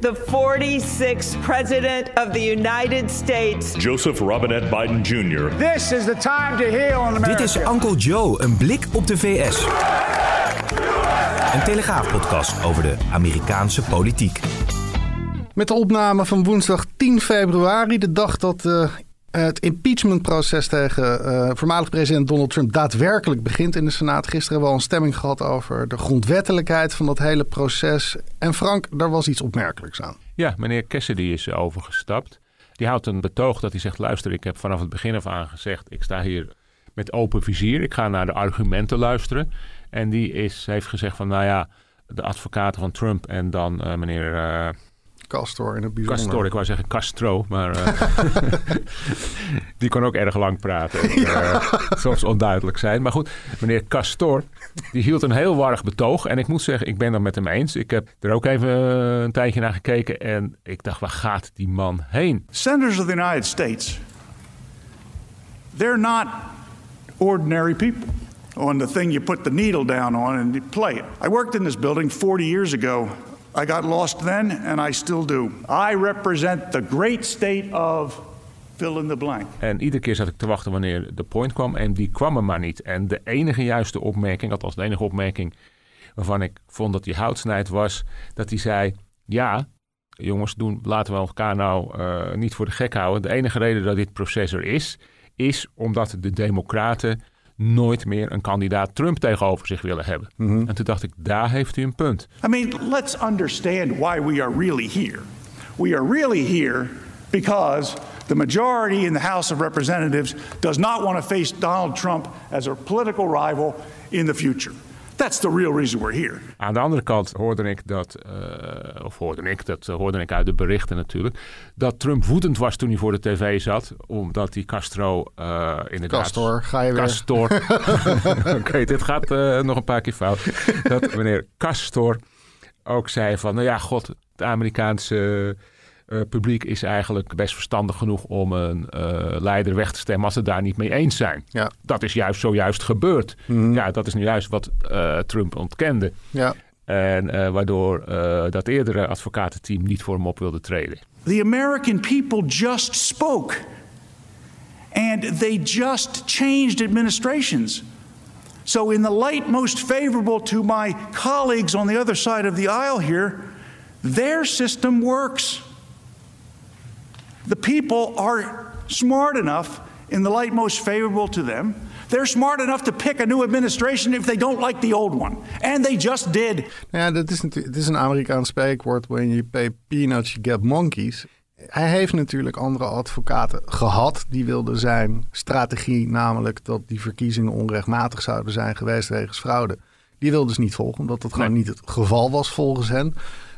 The 46th President of the United States. Joseph Robinette Biden Jr. This is the time to heal in America. Dit is Uncle Joe, een blik op de VS. Een telegraafpodcast over de Amerikaanse politiek. Met de opname van woensdag 10 februari, de dag dat uh, het impeachmentproces tegen uh, voormalig president Donald Trump daadwerkelijk begint in de Senaat. Gisteren hebben we al een stemming gehad over de grondwettelijkheid van dat hele proces. En Frank, daar was iets opmerkelijks aan. Ja, meneer Cassidy is overgestapt. Die houdt een betoog dat hij zegt: luister, ik heb vanaf het begin af aan gezegd, ik sta hier met open vizier. Ik ga naar de argumenten luisteren. En die is, heeft gezegd van, nou ja, de advocaten van Trump en dan uh, meneer... Uh, Castor in het bijzonder. Castor, ik wou zeggen Castro, maar uh, die kon ook erg lang praten. Ja. soms onduidelijk zijn. Maar goed, meneer Castor, die hield een heel warrig betoog. En ik moet zeggen, ik ben het met hem eens. Ik heb er ook even een tijdje naar gekeken en ik dacht, waar gaat die man heen? Senators of the United States, they're not ordinary people. on the thing you put the needle down on and you play it. I worked in this building 40 years ago. I got lost then, and I still do. I represent the great state of fill in the blank. En iedere keer zat ik te wachten wanneer de point kwam en die kwam er maar niet. En de enige juiste opmerking, althans de enige opmerking waarvan ik vond dat die houtsnijd was, dat hij zei: Ja, jongens, doen, laten we elkaar nou uh, niet voor de gek houden. De enige reden dat dit proces er is, is omdat de Democraten nooit meer een kandidaat Trump tegenover zich willen hebben. Mm -hmm. En toen dacht ik, daar heeft u een punt. I mean, let's understand why we are really here. We are really here because the majority in the House of Representatives does not want to face Donald Trump as a political rival in the future. That's the real reason we're here. Aan de andere kant hoorde ik dat, uh, of hoorde ik, dat hoorde ik uit de berichten natuurlijk, dat Trump woedend was toen hij voor de tv zat, omdat die Castro uh, inderdaad... Castor, ga je weer. Castor. Oké, okay, dit gaat uh, nog een paar keer fout. Dat meneer Castor ook zei van, nou ja, god, de Amerikaanse... Uh, publiek is eigenlijk best verstandig genoeg om een uh, leider weg te stemmen als ze daar niet mee eens zijn. Ja. Dat is juist zojuist gebeurd. Mm. Ja, dat is nu juist wat uh, Trump ontkende. Ja. En waardoor dat eerdere advocatenteam niet voor hem op wilde treden. The American people just spoke. And they just changed administrations. So in the light most favorable to my colleagues on the other side of the aisle here, their system works. The people are smart enough, in the light most favorable to them, they're smart enough to pick a new administration if they don't like the old one. And they just did. Nou ja, dat is, het is een Amerikaans spreekwoord. When you pay peanuts, you get monkeys. Hij heeft natuurlijk andere advocaten gehad. Die wilden zijn strategie, namelijk dat die verkiezingen onrechtmatig zouden zijn geweest wegens fraude. Die wilden ze niet volgen, omdat dat gewoon niet het geval was volgens hen.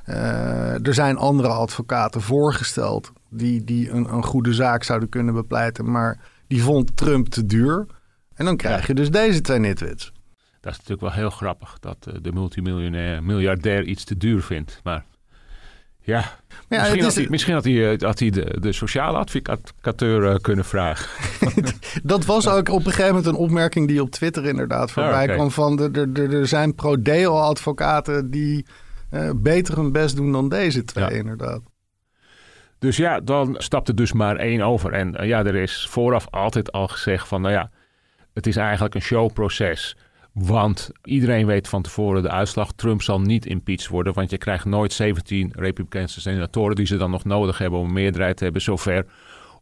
Uh, er zijn andere advocaten voorgesteld die, die een, een goede zaak zouden kunnen bepleiten. Maar die vond Trump te duur. En dan krijg je dus deze twee nitwits. Dat is natuurlijk wel heel grappig dat uh, de multimiljonair, miljardair iets te duur vindt. Maar ja, ja misschien, is, had hij, misschien had hij, had hij de, de sociale advocateur uh, kunnen vragen. dat was ook op een gegeven moment een opmerking die op Twitter inderdaad voorbij oh, okay. kwam. Van er zijn pro-deo advocaten die uh, beter hun best doen dan deze twee ja. inderdaad. Dus ja, dan stapt er dus maar één over. En uh, ja, er is vooraf altijd al gezegd van, nou ja, het is eigenlijk een showproces. Want iedereen weet van tevoren de uitslag. Trump zal niet impeached worden, want je krijgt nooit 17 Republikeinse senatoren die ze dan nog nodig hebben om een meerderheid te hebben, zover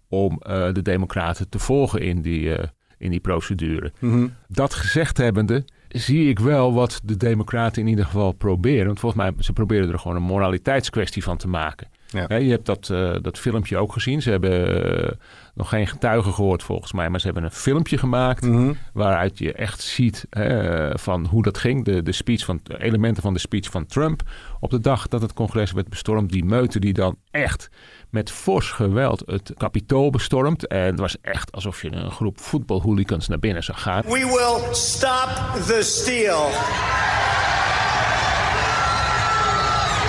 om uh, de Democraten te volgen in die, uh, in die procedure. Mm-hmm. Dat gezegd hebbende, zie ik wel wat de Democraten in ieder geval proberen. Want volgens mij, ze proberen er gewoon een moraliteitskwestie van te maken. Ja. Je hebt dat, eh, dat filmpje ook gezien. Ze hebben eh, nog geen getuigen gehoord volgens mij, maar ze hebben een filmpje gemaakt Mhm. waaruit je echt ziet hè, van hoe dat ging. De, de speech van, de elementen van de speech van Trump op de dag dat het congres werd bestormd. Die meute die dan echt met fors geweld het kapitool bestormt. En het was echt alsof je een groep voetbalhooligans naar binnen zag gaan. We will stop the steal.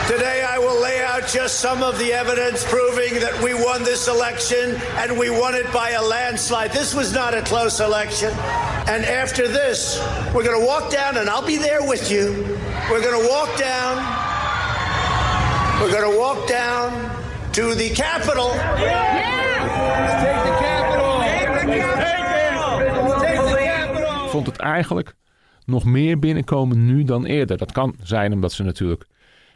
Today, out just some of the evidence proving that we won this election and we won it by a landslide. This was not a close election. And after this, we're going to walk down, and I'll be there with you. We're going to walk down. We're going to walk down to the Capitol. Ik vond het eigenlijk nog meer binnenkomen nu dan eerder. Dat kan zijn omdat ze natuurlijk...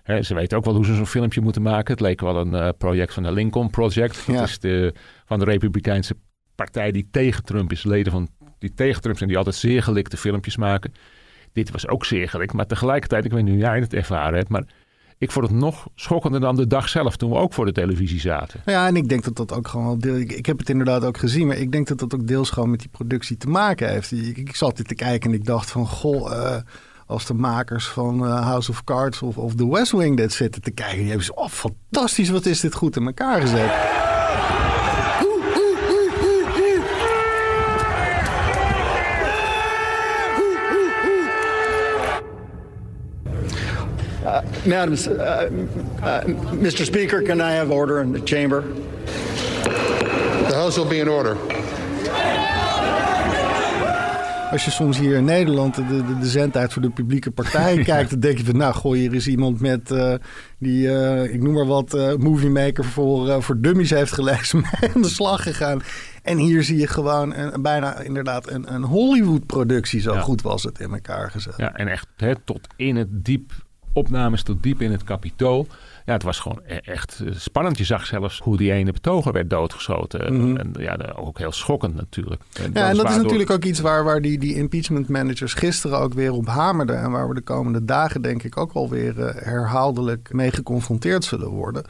Hè, ze weten ook wel hoe ze zo'n filmpje moeten maken. Het leek wel een eh, project van de Lincoln Project. Dat Ja. is de, van de Republikeinse partij die tegen Trump is. Leden van die tegen Trump zijn, die altijd zeer gelikte filmpjes maken. Dit was ook zeer gelikt. Maar tegelijkertijd, ik weet niet hoe jij het ervaren hebt... maar ik vond het nog schokkender dan de dag zelf... toen we ook voor de televisie zaten. Ja, en ik denk dat dat ook gewoon wel deel. Ik, ik heb het inderdaad ook gezien, maar ik denk dat dat ook deels gewoon met die productie te maken heeft. Ik, ik zat dit te kijken en ik dacht van goh. eh, als de makers van eh, House of Cards of, of The West Wing dit zitten te kijken, die hebben ze, oh fantastisch, wat is dit goed in elkaar gezet. Madam, uh, uh, Mr. Speaker, can I have order in the chamber? The House will be in order. Als je soms hier in Nederland de, de, de zendtijd voor de publieke partij kijkt, dan denk je van, nou, gooi hier is iemand met eh, die, eh, ik noem maar wat, eh moviemaker voor, voor dummies heeft gelezen, mee aan de slag gegaan. En hier zie je gewoon een, bijna inderdaad een, een Hollywood-productie. Zo Ja. goed was het in elkaar gezet. Ja, en echt hè, tot in het diep, opnames tot diep in het kapitool. Ja, het was gewoon e- echt eh, spannend. Je zag zelfs hoe die ene betoger werd doodgeschoten. Mhm. En ja, de- ook heel schokkend natuurlijk. Ja, en dat is natuurlijk ook iets waar, waar die, die impeachment managers gisteren ook weer op hamerden. En waar we de komende dagen denk ik ook alweer uh, herhaaldelijk mee geconfronteerd zullen worden.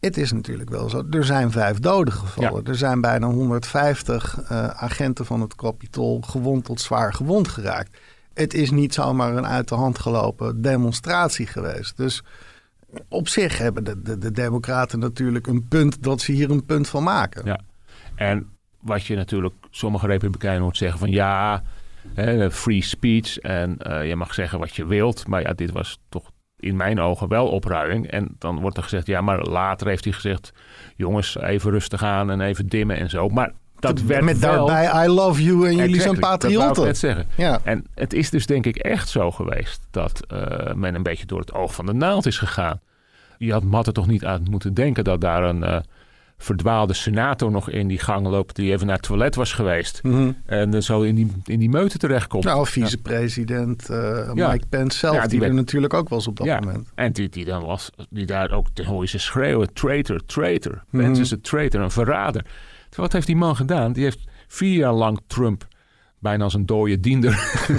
Het is natuurlijk wel zo. Er zijn vijf doden gevallen. Er zijn bijna 150 uh, agenten van het kapitool gewond tot zwaar gewond geraakt. Het is niet zomaar een uit de hand gelopen demonstratie geweest. Dus op zich hebben de, de, de Democraten natuurlijk een punt dat ze hier een punt van maken. Ja, en wat je natuurlijk sommige Republikeinen hoort zeggen van ja, hè, free speech en uh, je mag zeggen wat je wilt. Maar ja, dit was toch in mijn ogen wel opruiming. En dan wordt er gezegd, ja, maar later heeft hij gezegd... jongens, even rustig aan en even dimmen en zo. Maar dat werd Met wel... daarbij I love you en jullie zijn patriotten. Dat wou ik net zeggen. Ja. En het is dus denk ik echt zo geweest... dat uh, men een beetje door het oog van de naald is gegaan. Je had Matte toch niet aan moeten denken dat daar een... Uh, verdwaalde senator nog in die gang loopt... die even naar het toilet was geweest. Mm -hmm. En uh, zo in die, in die meute terechtkomt. Nou, vicepresident uh, ja. Mike Pence zelf, ja, die, die werd, er natuurlijk ook was op dat ja, moment. En die, die dan was, die daar ook, je ze schreeuwen, traitor, traitor. Mhm. Mm -hmm. Pence is een traitor, een verrader. Wat heeft die man gedaan? Die heeft vier jaar lang Trump bijna als een dode diender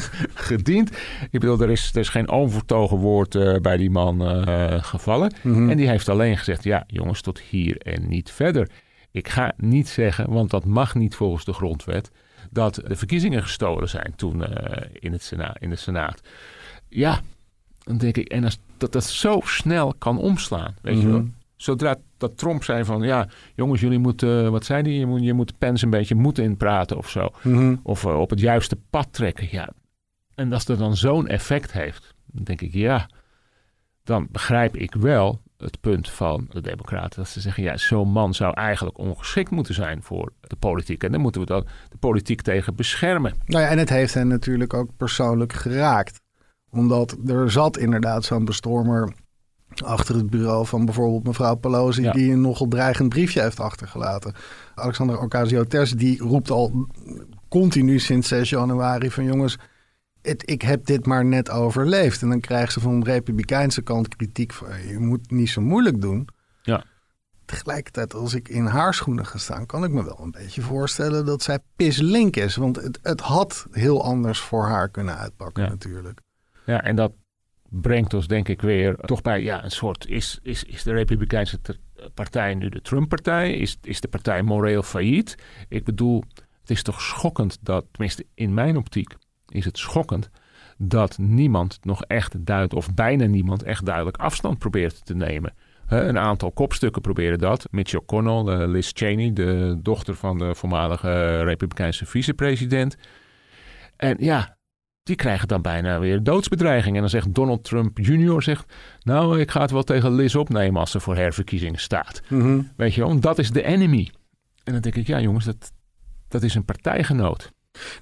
gediend. Ik bedoel, er is, er is geen onvertogen woord uh, bij die man uh, gevallen. Mhm. Mm -hmm. En die heeft alleen gezegd, ja jongens, tot hier en niet verder. Ik ga niet zeggen, want dat mag niet volgens de grondwet... dat de verkiezingen gestolen zijn toen uh, in, het Sena in de Senaat. Ja, dan denk ik, en als dat dat zo snel kan omslaan, weet mm -hmm. je wel... Zodra dat Trump zei van ja, jongens, jullie moeten, wat zei? Je moet, je moet Pence een beetje moeten inpraten of zo. Mhm. Mm -hmm. Of uh, op het juiste pad trekken. Ja. En als dat dan zo'n effect heeft, dan denk ik ja, dan begrijp ik wel het punt van de Democraten. Dat ze zeggen, ja, zo'n man zou eigenlijk ongeschikt moeten zijn voor de politiek. En dan moeten we dan de politiek tegen beschermen. Nou ja, en het heeft hen natuurlijk ook persoonlijk geraakt. Omdat er zat inderdaad zo'n bestormer achter het bureau van bijvoorbeeld mevrouw Pelosi... Ja. die een nogal dreigend briefje heeft achtergelaten. Alexander Ocasio-Cortez die roept al continu sinds 6 januari van... jongens, het, ik heb dit maar net overleefd. En dan krijgen ze van de republikeinse kant kritiek van... je moet niet zo moeilijk doen. Ja. Tegelijkertijd, als ik in haar schoenen ga staan... kan ik me wel een beetje voorstellen dat zij pislink is. Want het, het had heel anders voor haar kunnen uitpakken ja. natuurlijk. Ja, en dat brengt ons denk ik weer toch bij ja, een soort... Is, is, is de Republikeinse partij nu de Trump-partij? Is, is de partij moreel failliet? Ik bedoel, het is toch schokkend dat, tenminste in mijn optiek is het schokkend dat niemand nog echt duidt, of bijna niemand echt duidelijk afstand probeert te nemen. een aantal kopstukken proberen dat. Mitch McConnell, Liz Cheney, de dochter van de voormalige Republikeinse vicepresident. En ja, die krijgen dan bijna weer doodsbedreiging. En dan zegt Donald Trump Jr. zegt, nou, ik ga het wel tegen Liz opnemen als ze voor herverkiezingen staat. Mhm. Weet je wel, dat is de enemy. En dan denk ik, ja jongens, dat, dat is een partijgenoot.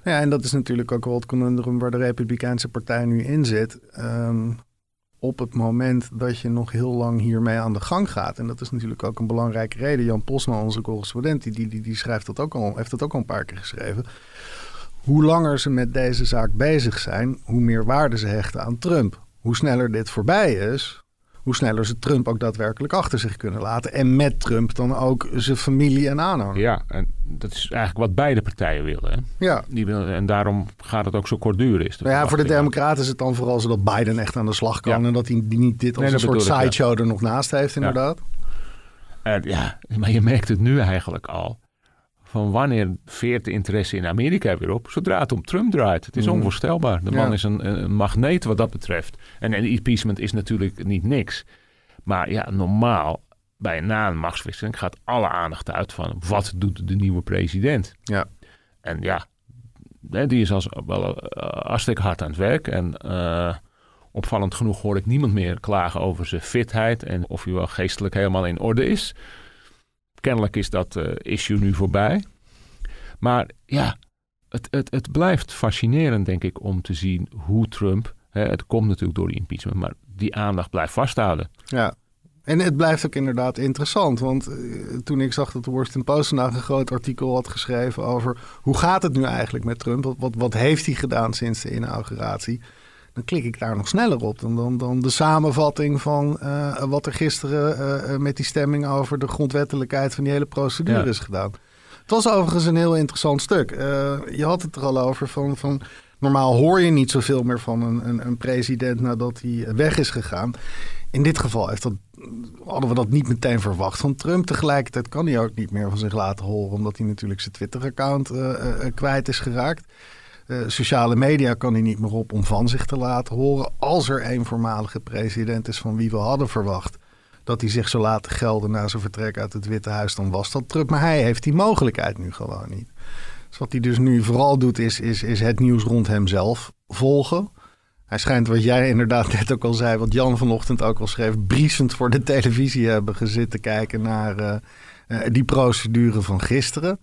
Ja, en dat is natuurlijk ook wel het conundrum waar de Republikeinse Partij nu in zit. Ehm, op het moment dat je nog heel lang hiermee aan de gang gaat. En dat is natuurlijk ook een belangrijke reden. Jan Posma, onze correspondent, die, die, die schrijft dat ook al, heeft dat ook al een paar keer geschreven. Hoe langer ze met deze zaak bezig zijn, hoe meer waarde ze hechten aan Trump. Hoe sneller dit voorbij is, hoe sneller ze Trump ook daadwerkelijk achter zich kunnen laten. En met Trump dan ook zijn familie en aanhangers. Ja, en dat is eigenlijk wat beide partijen willen. Hè? Ja. Die willen, en daarom gaat het ook zo kort duren. Is Nou ja, voor de. Democraten is het dan vooral zo dat Biden echt aan de slag kan. Ja. En dat hij niet dit als Nee, een soort ja. sideshow er nog naast heeft, inderdaad. Ja, maar je merkt het nu eigenlijk al. Van wanneer veert de interesse in Amerika weer op? Zodra het om Trump draait. Het is Mhm. onvoorstelbaar. De man Ja. is een, een magneet wat dat betreft. En een impeachment is natuurlijk niet niks. Maar ja, normaal, bij na een machtswisseling gaat alle aandacht uit van wat doet de nieuwe president. Ja. En ja, die is als, wel eh, hartstikke hard aan het werk. En eh, opvallend genoeg hoor ik niemand meer klagen over zijn fitheid en of hij wel geestelijk helemaal in orde is. Kennelijk is dat eh, issue nu voorbij. Maar ja, het, het, het blijft fascinerend, denk ik, om te zien hoe Trump. Hè, het komt natuurlijk door die impeachment, maar die aandacht blijft vasthouden. Ja. En het blijft ook inderdaad interessant. Want eh, toen ik zag dat de Washington Post vandaag een groot artikel had geschreven over hoe gaat het nu eigenlijk met Trump? Wat, wat, wat heeft hij gedaan sinds de inauguratie? Dan klik ik daar nog sneller op dan, dan, dan de samenvatting van eh, wat er gisteren eh, eh, met die stemming over de grondwettelijkheid van die hele procedure Ja. is gedaan. Het was overigens een heel interessant stuk. Je had het er al over van, van normaal hoor je niet zoveel meer van een, een, een president nadat hij weg is gegaan. In dit geval heeft dat, hadden we dat niet meteen verwacht van Trump. Tegelijkertijd kan hij ook niet meer van zich laten horen, omdat hij natuurlijk zijn Twitter-account kwijt is geraakt. Eh, sociale media kan hij niet meer op om van zich te laten horen. Als er een voormalige president is van wie we hadden verwacht dat hij zich zou laten gelden na zijn vertrek uit het Witte Huis, dan was dat Trump. Maar hij heeft die mogelijkheid nu gewoon niet. Dus wat hij dus nu vooral doet, is, is, is het nieuws rond hemzelf volgen. Hij schijnt, wat jij inderdaad net ook al zei, wat Jan vanochtend ook al schreef, briesend voor de televisie hebben gezitten kijken naar eh, eh, die procedure van gisteren.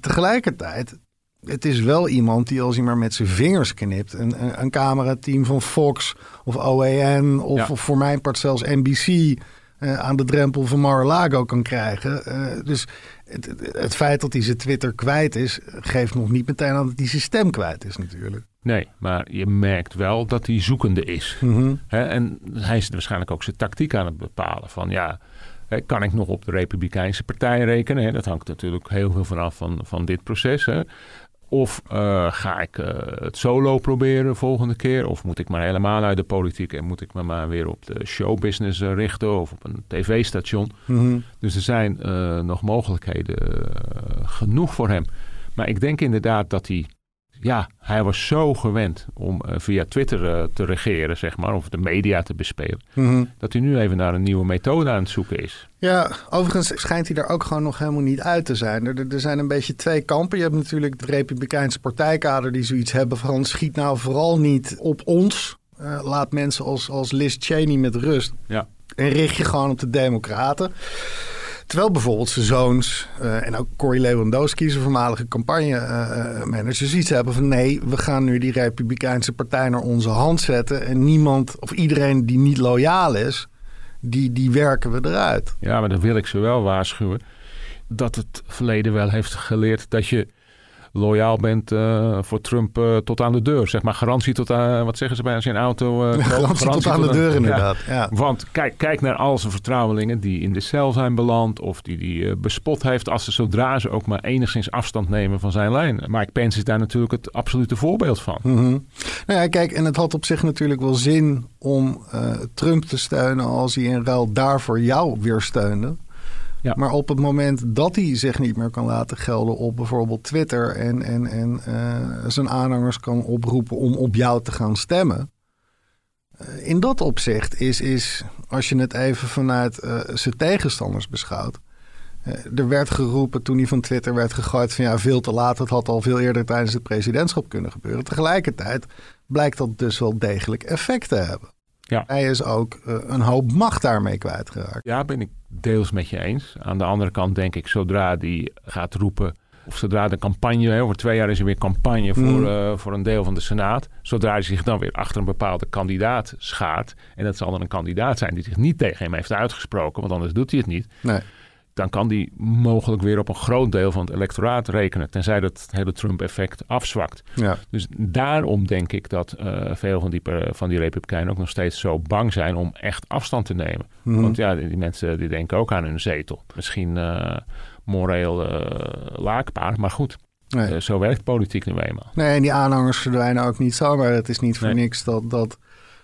Tegelijkertijd, het is wel iemand die als hij maar met zijn vingers knipt, een, een, een camerateam van Fox of OAN of, Ja. of voor mijn part zelfs NBC eh, aan de drempel van Mar-a-Lago kan krijgen. Eh, dus het, het- feit dat hij zijn Twitter kwijt is, geeft nog niet meteen aan dat hij zijn stem kwijt is natuurlijk. Nee, maar je merkt wel dat hij zoekende is. Mhm. En hij is waarschijnlijk ook zijn tactiek aan het bepalen. Van ja, kan ik nog op de Republikeinse partij rekenen? Dat hangt natuurlijk heel veel vanaf van, van dit proces. Of eh, ga ik eh, het solo proberen volgende keer? Of moet ik maar helemaal uit de politiek en moet ik me maar weer op de showbusiness eh, richten of op een tv-station? Mhm. Dus er zijn nog mogelijkheden genoeg voor hem. Maar ik denk inderdaad dat hij. Ja, hij was zo gewend om eh, via Twitter eh, te regeren, zeg maar, of de media te bespelen. Mhm. Dat hij nu even naar een nieuwe methode aan het zoeken is. Ja, overigens schijnt hij daar ook gewoon nog helemaal niet uit te zijn. Er, zijn een beetje twee kampen. Je hebt natuurlijk de Republikeinse partijkader die zoiets hebben van... schiet nou vooral niet op ons. Eh, laat mensen als, als Liz Cheney met rust. Ja. En richt je gewoon op de democraten. Terwijl bijvoorbeeld zijn zoons eh, en ook Cory Lewandowski, zijn voormalige campagnemanager, zoiets hebben van nee, we gaan nu die Republikeinse partij naar onze hand zetten. En niemand of iedereen die niet loyaal is, die, die werken we eruit. Ja, maar dan wil ik ze wel waarschuwen dat het verleden wel heeft geleerd dat je loyaal bent uh, voor Trump uh, tot aan de deur. Zeg maar garantie tot aan, wat zeggen ze bij een auto... Uh, garantie, garantie, tot aan de deur inderdaad, ja. Want kijk, kijk naar al zijn vertrouwelingen die in de cel zijn beland... of die die bespot heeft als ze zodra ze ook maar enigszins afstand nemen van zijn lijn. Mike Pence is daar natuurlijk het absolute voorbeeld van. Mm -hmm. Nou ja, kijk, en het had op zich natuurlijk wel zin om Trump te steunen... als hij in ruil daarvoor jou weer steunde. Ja. Maar op het moment dat hij zich niet meer kan laten gelden op bijvoorbeeld Twitter en, en, en uh, zijn aanhangers kan oproepen om op jou te gaan stemmen. Uh, in dat opzicht is, is, als je het even vanuit uh, zijn tegenstanders beschouwt. er werd geroepen toen hij van Twitter werd gegooid van ja, veel te laat. Het had al veel eerder tijdens het presidentschap kunnen gebeuren. Tegelijkertijd blijkt dat dus wel degelijk effect te hebben. Ja. Hij is ook een hoop macht daarmee kwijtgeraakt. Ja, ben ik deels met je eens. Aan de andere kant denk ik, zodra die gaat roepen... of zodra de campagne, over twee jaar is er weer campagne voor, mm. uh, voor een deel van de Senaat... zodra hij zich dan weer achter een bepaalde kandidaat schaart... en dat zal dan een kandidaat zijn die zich niet tegen hem heeft uitgesproken... want anders doet hij het niet... Nee dan kan die mogelijk weer op een groot deel van het electoraat rekenen. Tenzij dat het hele Trump-effect afzwakt. Ja. Dus daarom denk ik dat uh, veel van die, van die Republikeinen ook nog steeds zo bang zijn om echt afstand te nemen. Mm-hmm. Want ja, die, die, mensen die denken ook aan hun zetel. Misschien uh, moreel uh, laakbaar, maar goed. Nee. zo werkt politiek nu eenmaal. Nee, en die aanhangers verdwijnen ook niet zomaar. Het is niet voor nee. niks dat, dat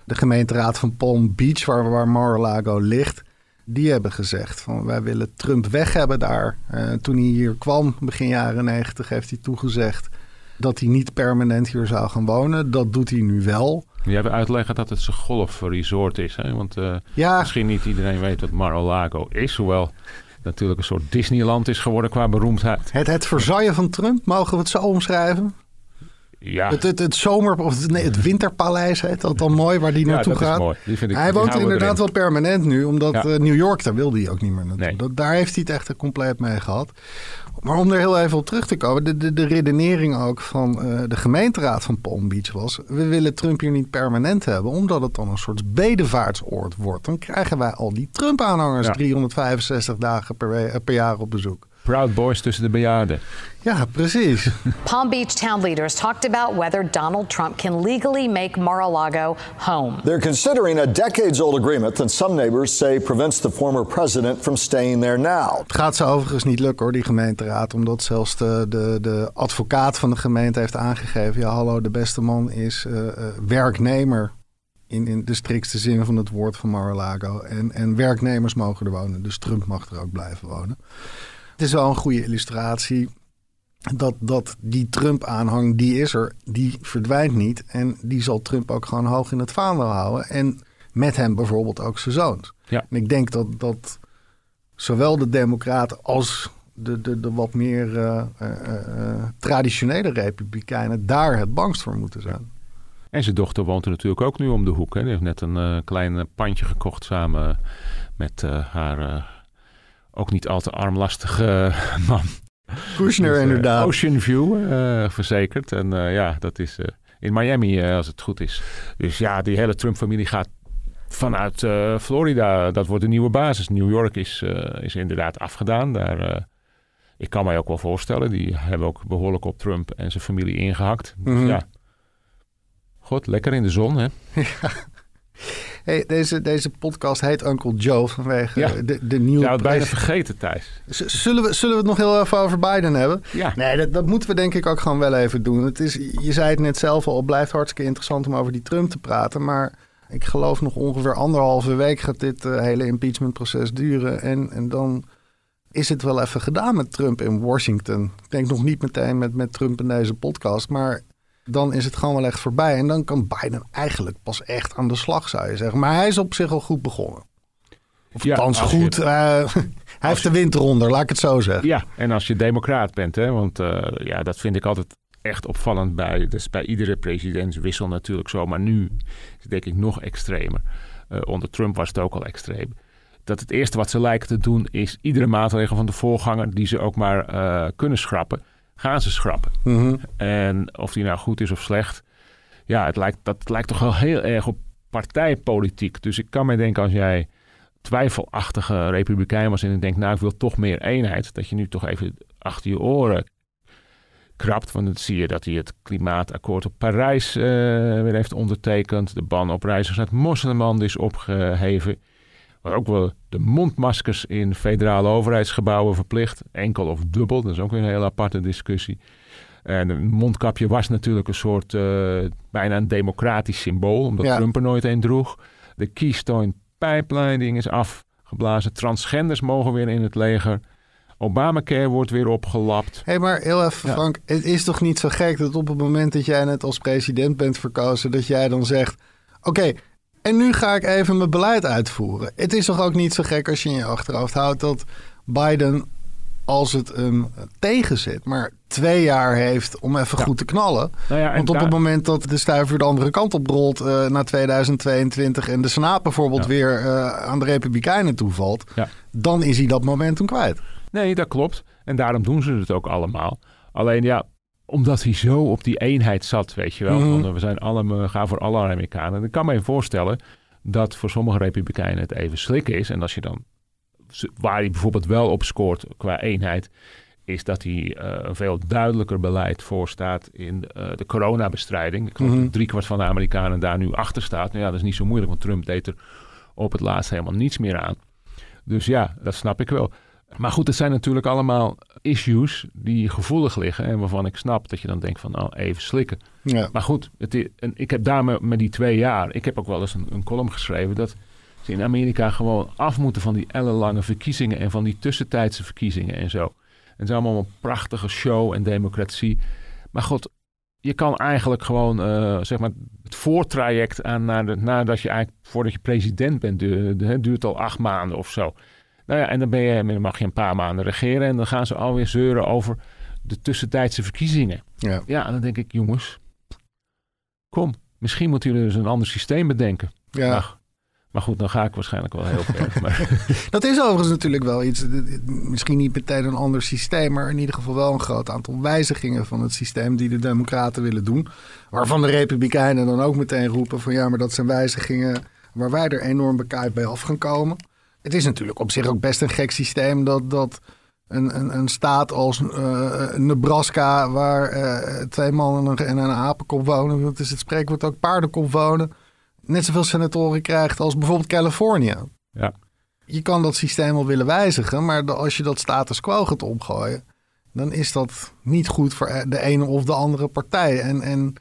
de gemeenteraad van Palm Beach, waar, waar Mar-a-Lago ligt die hebben gezegd van wij willen Trump weg hebben daar. Uh, toen hij hier kwam, begin jaren negentig, heeft hij toegezegd dat hij niet permanent hier zou gaan wonen. Dat doet hij nu wel. Jij hebt uitleggen dat het zijn golfresort is. Hè? Want uh, ja. misschien niet iedereen weet wat Mar-a-Lago is. Hoewel natuurlijk een soort Disneyland is geworden qua beroemdheid. Het, het verzaaien van Trump, mogen we het zo omschrijven? Ja. Het, het, het zomer, of nee, het winterpaleis heet dat dan mooi, waar die naartoe ja, gaat. Mooi. Die vind ik, hij die woont inderdaad erin. wel permanent nu, omdat ja. uh, New York, daar wilde hij ook niet meer naartoe. Nee. Dat, daar heeft hij het echt compleet mee gehad. Maar om er heel even op terug te komen, de, de, de redenering ook van uh, de gemeenteraad van Palm Beach was: we willen Trump hier niet permanent hebben, omdat het dan een soort bedevaartsoord wordt. Dan krijgen wij al die Trump-aanhangers 365 dagen per, per jaar op bezoek. Proud Boys tussen de bejaarden. Ja, precies. Palm Beach town leaders talked about whether Donald Trump can legally make Mar-a-Lago home. They're considering a decades-old agreement that some neighbors say prevents the former president from staying there now. Het gaat ze overigens niet lukken hoor, die gemeenteraad. Omdat zelfs de, de, de advocaat van de gemeente heeft aangegeven... ja, hallo, de beste man is uh, uh, werknemer in, in de strikste zin van het woord van Mar-a-Lago. En, en werknemers mogen er wonen, dus Trump mag er ook blijven wonen. Het is wel een goede illustratie dat, dat die Trump-aanhang, die is er, die verdwijnt niet. En die zal Trump ook gewoon hoog in het vaandel houden. En met hem bijvoorbeeld ook zijn zoons. Ja. En ik denk dat, dat zowel de democraten als de, de, de wat meer uh, uh, uh, traditionele republikeinen daar het bangst voor moeten zijn. En zijn dochter woont er natuurlijk ook nu om de hoek. Hè. Die heeft net een klein pandje gekocht samen met haar ook niet al te armlastige man. Kushner dus, uh, inderdaad. Ocean View uh, verzekerd. En ja, dat is in Miami als het goed is. Dus ja, die hele Trump-familie gaat vanuit Florida. Dat wordt de nieuwe basis. New York is, is inderdaad afgedaan. Daar, ik kan mij ook wel voorstellen. Die hebben ook behoorlijk op Trump en zijn familie ingehakt. Dus Mhm. ja, god, lekker in de zon hè. Ja. Hey, deze, deze podcast heet Uncle Joe vanwege Ja. de, de nieuwe... Zou het bijna vergeten, Thijs. Z- Zullen we, zullen we het nog heel even over Biden hebben? Ja. Nee, dat, dat moeten we denk ik ook gewoon wel even doen. Het is, je zei het net zelf al, het blijft hartstikke interessant om over die Trump te praten. Maar ik geloof nog ongeveer anderhalve week gaat dit eh, hele impeachmentproces duren. En, en dan is het wel even gedaan met Trump in Washington. Ik denk nog niet meteen met, met Trump in deze podcast, maar dan is het gewoon wel echt voorbij. En dan kan Biden eigenlijk pas echt aan de slag, zou je zeggen. Maar hij is op zich al goed begonnen. Of Ja, althans je- goed. eh, hij heeft de wind eronder, laat ik het zo zeggen. Ja, en als je democraat bent, hè, want eh, ja, dat vind ik altijd echt opvallend bij, dus bij iedere presidentswissel natuurlijk zo, maar nu is het denk ik nog extremer. Eh, onder Trump was het ook al extreem. Dat het eerste wat ze lijken te doen is iedere maatregel van de voorganger die ze ook maar kunnen schrappen, gaan ze schrappen. Mhm. En of die nou goed is of slecht, ja, het lijkt, dat lijkt toch wel heel erg op partijpolitiek. Dus ik kan me denken als jij twijfelachtige republikein was en ik denk, nou, ik wil toch meer eenheid, dat je nu toch even achter je oren krapte. Want dan zie je dat hij het klimaatakkoord op Parijs uh, weer heeft ondertekend. De ban op reizigers uit moslimland is opgeheven. Maar ook wel de mondmaskers in federale overheidsgebouwen verplicht. Enkel of dubbel, dat is ook weer een hele aparte discussie. En een mondkapje was natuurlijk een soort uh, bijna een democratisch symbool, omdat Ja. Trump er nooit een droeg. De Keystone Pipeline ding is afgeblazen. Transgenders mogen weer in het leger. Obamacare wordt weer opgelapt. Hé, hey, maar heel even, Ja. Frank. Het is toch niet zo gek dat op het moment dat jij net als president bent verkozen, dat jij dan zegt: Oké, en nu ga ik even mijn beleid uitvoeren. Het is toch ook niet zo gek als je in je achterhoofd houdt dat Biden, als het hem tegenzit, maar twee jaar heeft om even goed te knallen. Nou ja, Want op het moment dat de stuiver de andere kant op rolt eh, naar 2022 en de Senaat bijvoorbeeld Ja. weer eh, aan de Republikeinen toevalt, dan is hij dat momentum kwijt. Nee, dat klopt. En daarom doen ze het ook allemaal. Alleen ja, omdat hij zo op die eenheid zat, weet je wel. Mhm. van, we zijn alle, we gaan voor alle Amerikanen. En ik kan me even voorstellen dat voor sommige Republikeinen het even slikken is. En als je dan, waar hij bijvoorbeeld wel op scoort qua eenheid, is dat hij eh, een veel duidelijker beleid voorstaat in eh, de coronabestrijding. Ik geloof Mhm. dat driekwart van de Amerikanen daar nu achter staat. Nou ja, dat is niet zo moeilijk, want Trump deed er op het laatst helemaal niets meer aan. Dus ja, dat snap ik wel. Maar goed, het zijn natuurlijk allemaal issues die gevoelig liggen. En waarvan ik snap dat je dan denkt van, nou, even slikken. Ja. Maar goed, het is, en ik heb daar met, die twee jaar... Ik heb ook wel eens een, een column geschreven... dat ze in Amerika gewoon af moeten van die ellenlange verkiezingen... en van die tussentijdse verkiezingen en zo. En het is allemaal een prachtige show en democratie. Maar god, je kan eigenlijk gewoon, eh, zeg maar, het voortraject aan naar de, nadat je eigenlijk, voordat je president bent, du- du- hè, duurt al acht maanden of zo. Nou ja, en dan, ben je, dan mag je een paar maanden regeren en dan gaan ze alweer zeuren over de tussentijdse verkiezingen. Ja. Ja, en dan denk ik, jongens, kom, misschien moeten jullie dus een ander systeem bedenken. Ja. Maar, maar goed, dan ga ik waarschijnlijk wel heel ver. Maar, Dat is overigens natuurlijk wel iets, misschien niet meteen een ander systeem, maar in ieder geval wel een groot aantal wijzigingen van het systeem die de Democraten willen doen. Waarvan de Republikeinen dan ook meteen roepen van ja, maar dat zijn wijzigingen waar wij er enorm bekaaid bij af gaan komen. Het is natuurlijk op zich ook best een gek systeem dat, dat een, een, een staat als eh, Nebraska, waar eh, twee mannen en een, en een apenkop wonen, dat is het spreekwoord ook paardenkop wonen, net zoveel senatoren krijgt als bijvoorbeeld Californië ja. je kan dat systeem wel willen wijzigen, maar als je dat status quo gaat omgooien, dan is dat niet goed voor de ene of de andere partij. En, en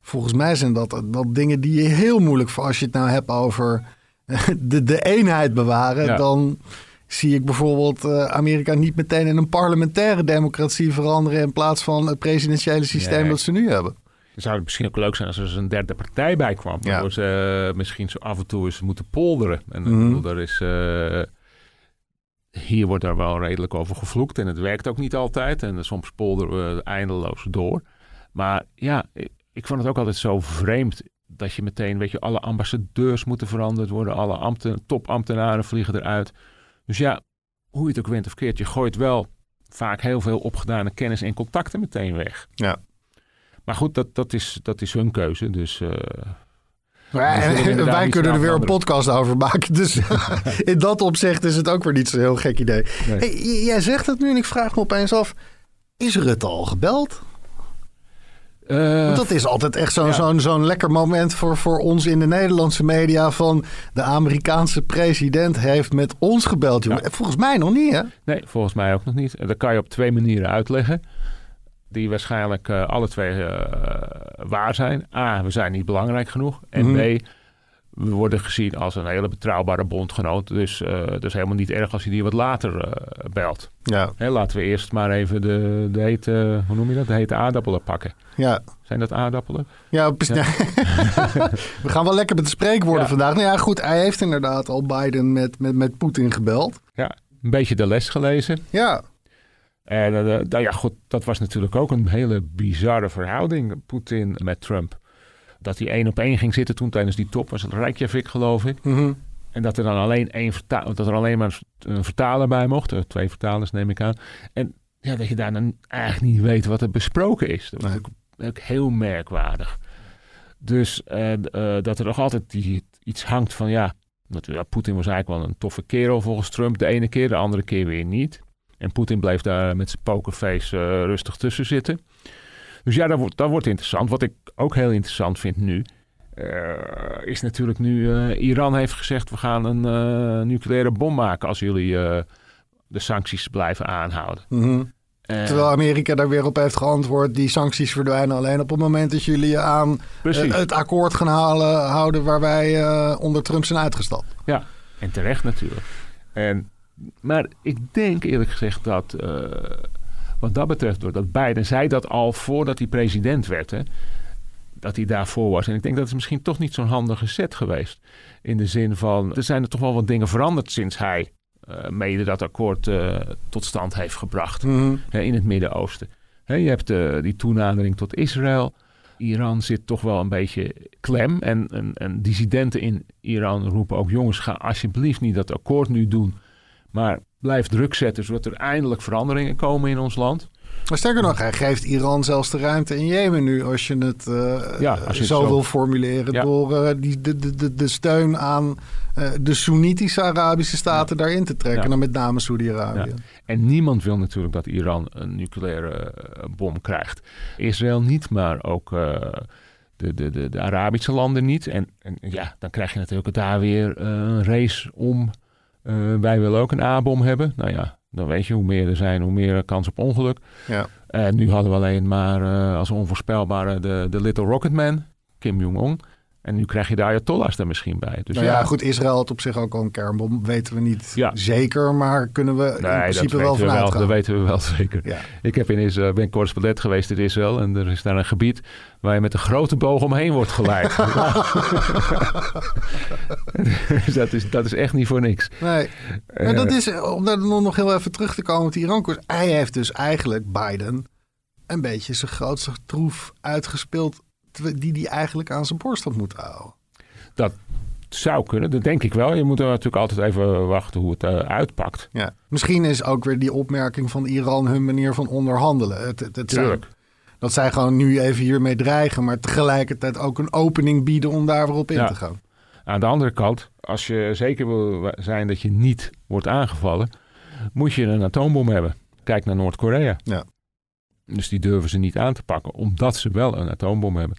volgens mij zijn dat, dat dingen die je heel moeilijk voor als je het nou hebt over de, de eenheid bewaren. Ja. Dan zie ik bijvoorbeeld eh, Amerika niet meteen in een parlementaire democratie veranderen in plaats van het presidentiële systeem Nee. dat ze nu hebben. Het zou misschien ook leuk zijn als er een derde partij bij kwam. Ja. Waardoor ze eh, misschien zo af en toe eens moeten polderen. En Mhm. bedoel, er is, eh, hier wordt daar wel redelijk over gevloekt. En het werkt ook niet altijd. En soms polderen we eindeloos door. Maar ja, ik, ik vond het ook altijd zo vreemd. Dat je meteen, weet je, alle ambassadeurs moeten veranderd worden. Alle ambten, topambtenaren vliegen eruit. Dus ja, hoe je het ook wint of keert. Je gooit wel vaak heel veel opgedane kennis en contacten meteen weg. Ja. Maar goed, dat, dat, is, dat is hun keuze. Dus eh, Maar inderdaad wij kunnen er weer een podcast over maken. Dus in dat opzicht is het ook weer niet zo'n heel gek idee. Nee. Hey, jij zegt het nu en ik vraag me opeens af. Is Rutte al gebeld? Eh, Want dat is altijd echt zo'n ja. zo'n zo'n lekker moment voor, voor ons in de Nederlandse media. Van de Amerikaanse president heeft met ons gebeld. Ja. Volgens mij nog niet hè? Nee, volgens mij ook nog niet. Dat kan je op twee manieren uitleggen. Die waarschijnlijk eh, alle twee eh, waar zijn. A, we zijn niet belangrijk genoeg. En Mhm. B, we worden gezien als een hele betrouwbare bondgenoot. Dus uh, dus helemaal niet erg als je die wat later uh, belt. Ja. Hè, laten we eerst maar even de, de hete, hoe noem je dat? De hete aardappelen pakken. Ja. Zijn dat aardappelen? Ja, we gaan wel lekker met de spreekwoorden Ja. vandaag. Nou ja, goed, hij heeft inderdaad al Biden met, met, met Poetin gebeld. Ja, een beetje de les gelezen. Ja. En uh, nou ja, goed, dat was natuurlijk ook een hele bizarre verhouding, Poetin met Trump. Dat hij één op één ging zitten toen tijdens die top, was het Reykjavik geloof ik. Mhm. En dat er dan alleen één vertaler, dat er alleen maar een vertaler bij mocht. Er Twee vertalers neem ik aan. En ja, dat je daar dan eigenlijk niet weet wat er besproken is. Dat was Nee. ook, ook heel merkwaardig. Dus eh, eh, dat er nog altijd die, iets hangt van ja, natuurlijk, Poetin was eigenlijk wel een toffe kerel volgens Trump. De ene keer, de andere keer weer niet. En Poetin bleef daar met zijn pokerface eh, rustig tussen zitten. Dus ja, dat wordt, dat wordt interessant. Wat ik ook heel interessant vind nu, uh, is natuurlijk nu uh, Iran heeft gezegd: we gaan een uh, nucleaire bom maken als jullie de sancties blijven aanhouden. Mm -hmm. Terwijl Amerika daar weer op heeft geantwoord: die sancties verdwijnen alleen op het moment dat jullie je aan het akkoord gaan halen, houden waar wij onder Trump zijn uitgestapt. Ja, en terecht natuurlijk. En, maar ik denk eerlijk gezegd dat wat dat betreft, doordat Biden zei dat al voordat hij president werd. Hè, dat hij daarvoor was. En ik denk dat het misschien toch niet zo'n handige set geweest. In de zin van, er zijn er toch wel wat dingen veranderd sinds hij uh, mede dat akkoord uh, tot stand heeft gebracht mm-hmm. hè, in het Midden-Oosten. je hebt uh, die toenadering tot Israël. Iran zit toch wel een beetje klem. En, en, en dissidenten in Iran roepen ook: jongens, ga alsjeblieft niet dat akkoord nu doen. Maar blijf druk zetten zodat er eindelijk veranderingen komen in ons land. Maar sterker nog, hij geeft Iran zelfs de ruimte in Jemen nu, als je het, uh, ja, als je zo, het zo, wil formuleren, ja. door uh, die, de, de, de steun aan uh, de Soenitische Arabische staten ja. daarin te trekken, en dan met name Saudi-Arabië. En niemand wil natuurlijk dat Iran een nucleaire bom krijgt. Israël niet, maar ook de, de, de, de Arabische landen niet. En, en ja, dan krijg je natuurlijk daar weer een race om uh, wij willen ook een A-bom hebben. Nou ja, dan weet je hoe meer er zijn, hoe meer kans op ongeluk. Ja. En nu hadden we alleen maar uh, als onvoorspelbare de, de Little Rocket Man, Kim Jong-un. En nu krijg je de Ayatollahs er misschien bij. Dus nou ja, ja, goed, Israël had op zich ook al een kernbom. Weten we niet ja. zeker, maar kunnen we nee, in principe wel vanuit gaan. Dat weten we wel zeker. Ja. Ik heb in Israël, ben correspondent geweest in Israël. En er is daar een gebied waar je met een grote boog omheen wordt geleid. dus dat is, dat is echt niet voor niks. Nee. Maar dat is, om daar nog heel even terug te komen op die Iran-koers. Hij heeft dus eigenlijk Biden een beetje zijn grootste troef uitgespeeld die die eigenlijk aan zijn borst had moeten houden. Dat zou kunnen, dat denk ik wel. Je moet er natuurlijk altijd even wachten hoe het uh, uitpakt. Ja. Misschien is ook weer die opmerking van Iran hun manier van onderhandelen. Het, het, het zijn, dat zij gewoon nu even hiermee dreigen, maar tegelijkertijd ook een opening bieden om daar weer op in te gaan. Aan de andere kant, als je zeker wil zijn dat je niet wordt aangevallen, moet je een atoombom hebben. Kijk naar Noord-Korea. Ja. Dus die durven ze niet aan te pakken, omdat ze wel een atoombom hebben.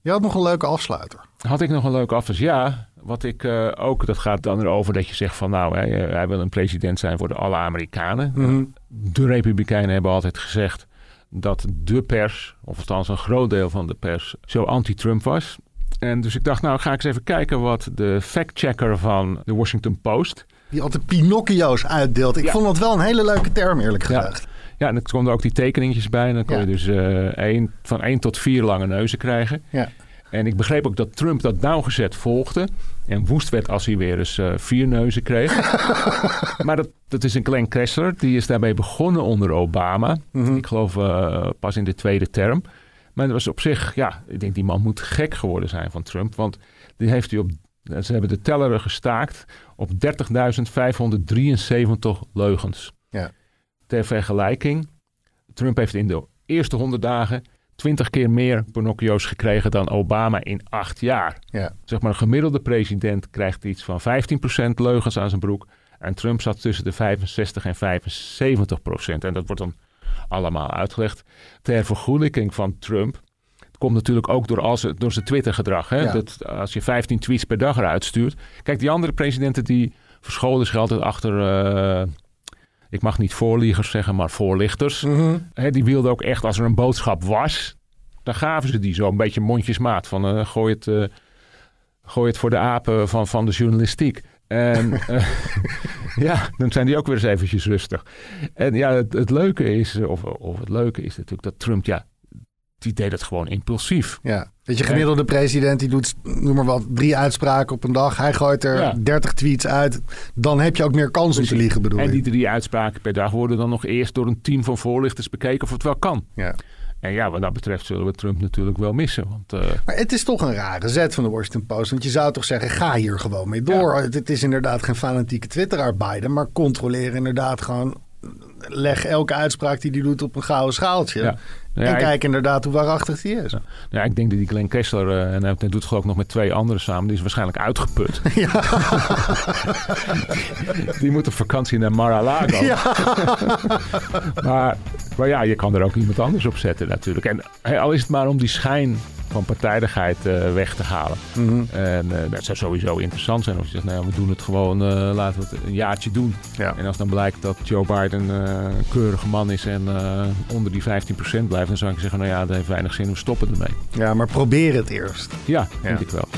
Je had nog een leuke afsluiter. Had ik nog een leuke afsluiter? Ja, wat ik uh, ook, dat gaat dan erover dat je zegt van nou, hij, hij wil een president zijn voor de alle Amerikanen. Mm-hmm. De Republikeinen hebben altijd gezegd dat de pers, of althans een groot deel van de pers, zo anti-Trump was. En dus ik dacht, nou ga ik eens even kijken wat de fact-checker van de Washington Post... Die altijd Pinocchio's uitdeelt. Ik vond dat wel een hele leuke term, eerlijk gezegd. Ja. Ja, en dan komen er ook die tekeningetjes bij. En dan kon je dus uh, één, van één tot vier lange neuzen krijgen. Ja. En ik begreep ook dat Trump dat nauwgezet volgde. En woest werd als hij weer eens uh, vier neuzen kreeg. maar dat, dat is een Glenn Kressler. Die is daarbij begonnen onder Obama. Mm-hmm. Ik geloof uh, pas in de tweede term. Maar dat was op zich, ja, ik denk die man moet gek geworden zijn van Trump. Want die heeft hij op, ze hebben de teller gestaakt op 30.573 leugens. Ja. Ter vergelijking, Trump heeft in de eerste 100 dagen 20 keer meer Pinocchio's gekregen dan Obama in acht jaar. Ja. Zeg maar een gemiddelde president krijgt iets van 15% leugens aan zijn broek. En Trump zat tussen de 65 en 75 procent. En dat wordt dan allemaal uitgelegd. Ter vergoelijking van Trump. Het komt natuurlijk ook door, als, door zijn Twitter-gedrag. Ja. Dat als je 15 tweets per dag eruit stuurt. Kijk, die andere presidenten die verscholen zich altijd achter. Uh, ik mag niet voorliegers zeggen, maar voorlichters. He, die wilden ook echt, als er een boodschap was, dan gaven ze die zo een beetje mondjesmaat. Van uh, gooi, het, uh, gooi het voor de apen van, van de journalistiek. En uh, ja, dan zijn die ook weer eens eventjes rustig. En ja, het, het leuke is, of, of het leuke is natuurlijk dat Trump, ja, die deed het gewoon impulsief. Ja, dat je gemiddelde president die doet, noem maar wat, drie uitspraken op een dag. Hij gooit er ja. 30 tweets uit. Dan heb je ook meer kans om te liegen, bedoel En die drie uitspraken per dag worden dan nog eerst door een team van voorlichters bekeken of het wel kan. Ja. En ja, wat dat betreft zullen we Trump natuurlijk wel missen. Want, uh... Maar het is toch een rare zet van de Washington Post. Want je zou toch zeggen, ga hier gewoon mee door. Ja. Het is inderdaad geen fanatieke twitteraar Biden. Maar controleer inderdaad gewoon leg elke uitspraak die hij doet op een gouden schaaltje. Ja. Ja, en ik- kijk inderdaad hoe waarachtig die is. Ja, ik denk dat die Glenn Kessler, eh, en hij doet het geloof ik nog met twee anderen samen, die is waarschijnlijk uitgeput. die moet op vakantie naar Mar-a-Lago. maar, maar ja, je kan er ook iemand anders op zetten natuurlijk. En al is het maar om die schijn van partijdigheid eh, weg te halen. Mhm. En eh, dat zou sowieso interessant zijn. Of je zegt, nou, ja, we doen het gewoon, eh, laten we het een jaartje doen. En als dan blijkt dat Joe Biden een keurige man is en onder die 15% blijft, dan zou ik zeggen, nou ja, dat heeft weinig zin, we stoppen ermee. Ja, maar probeer het eerst. Ja, vind ik wel.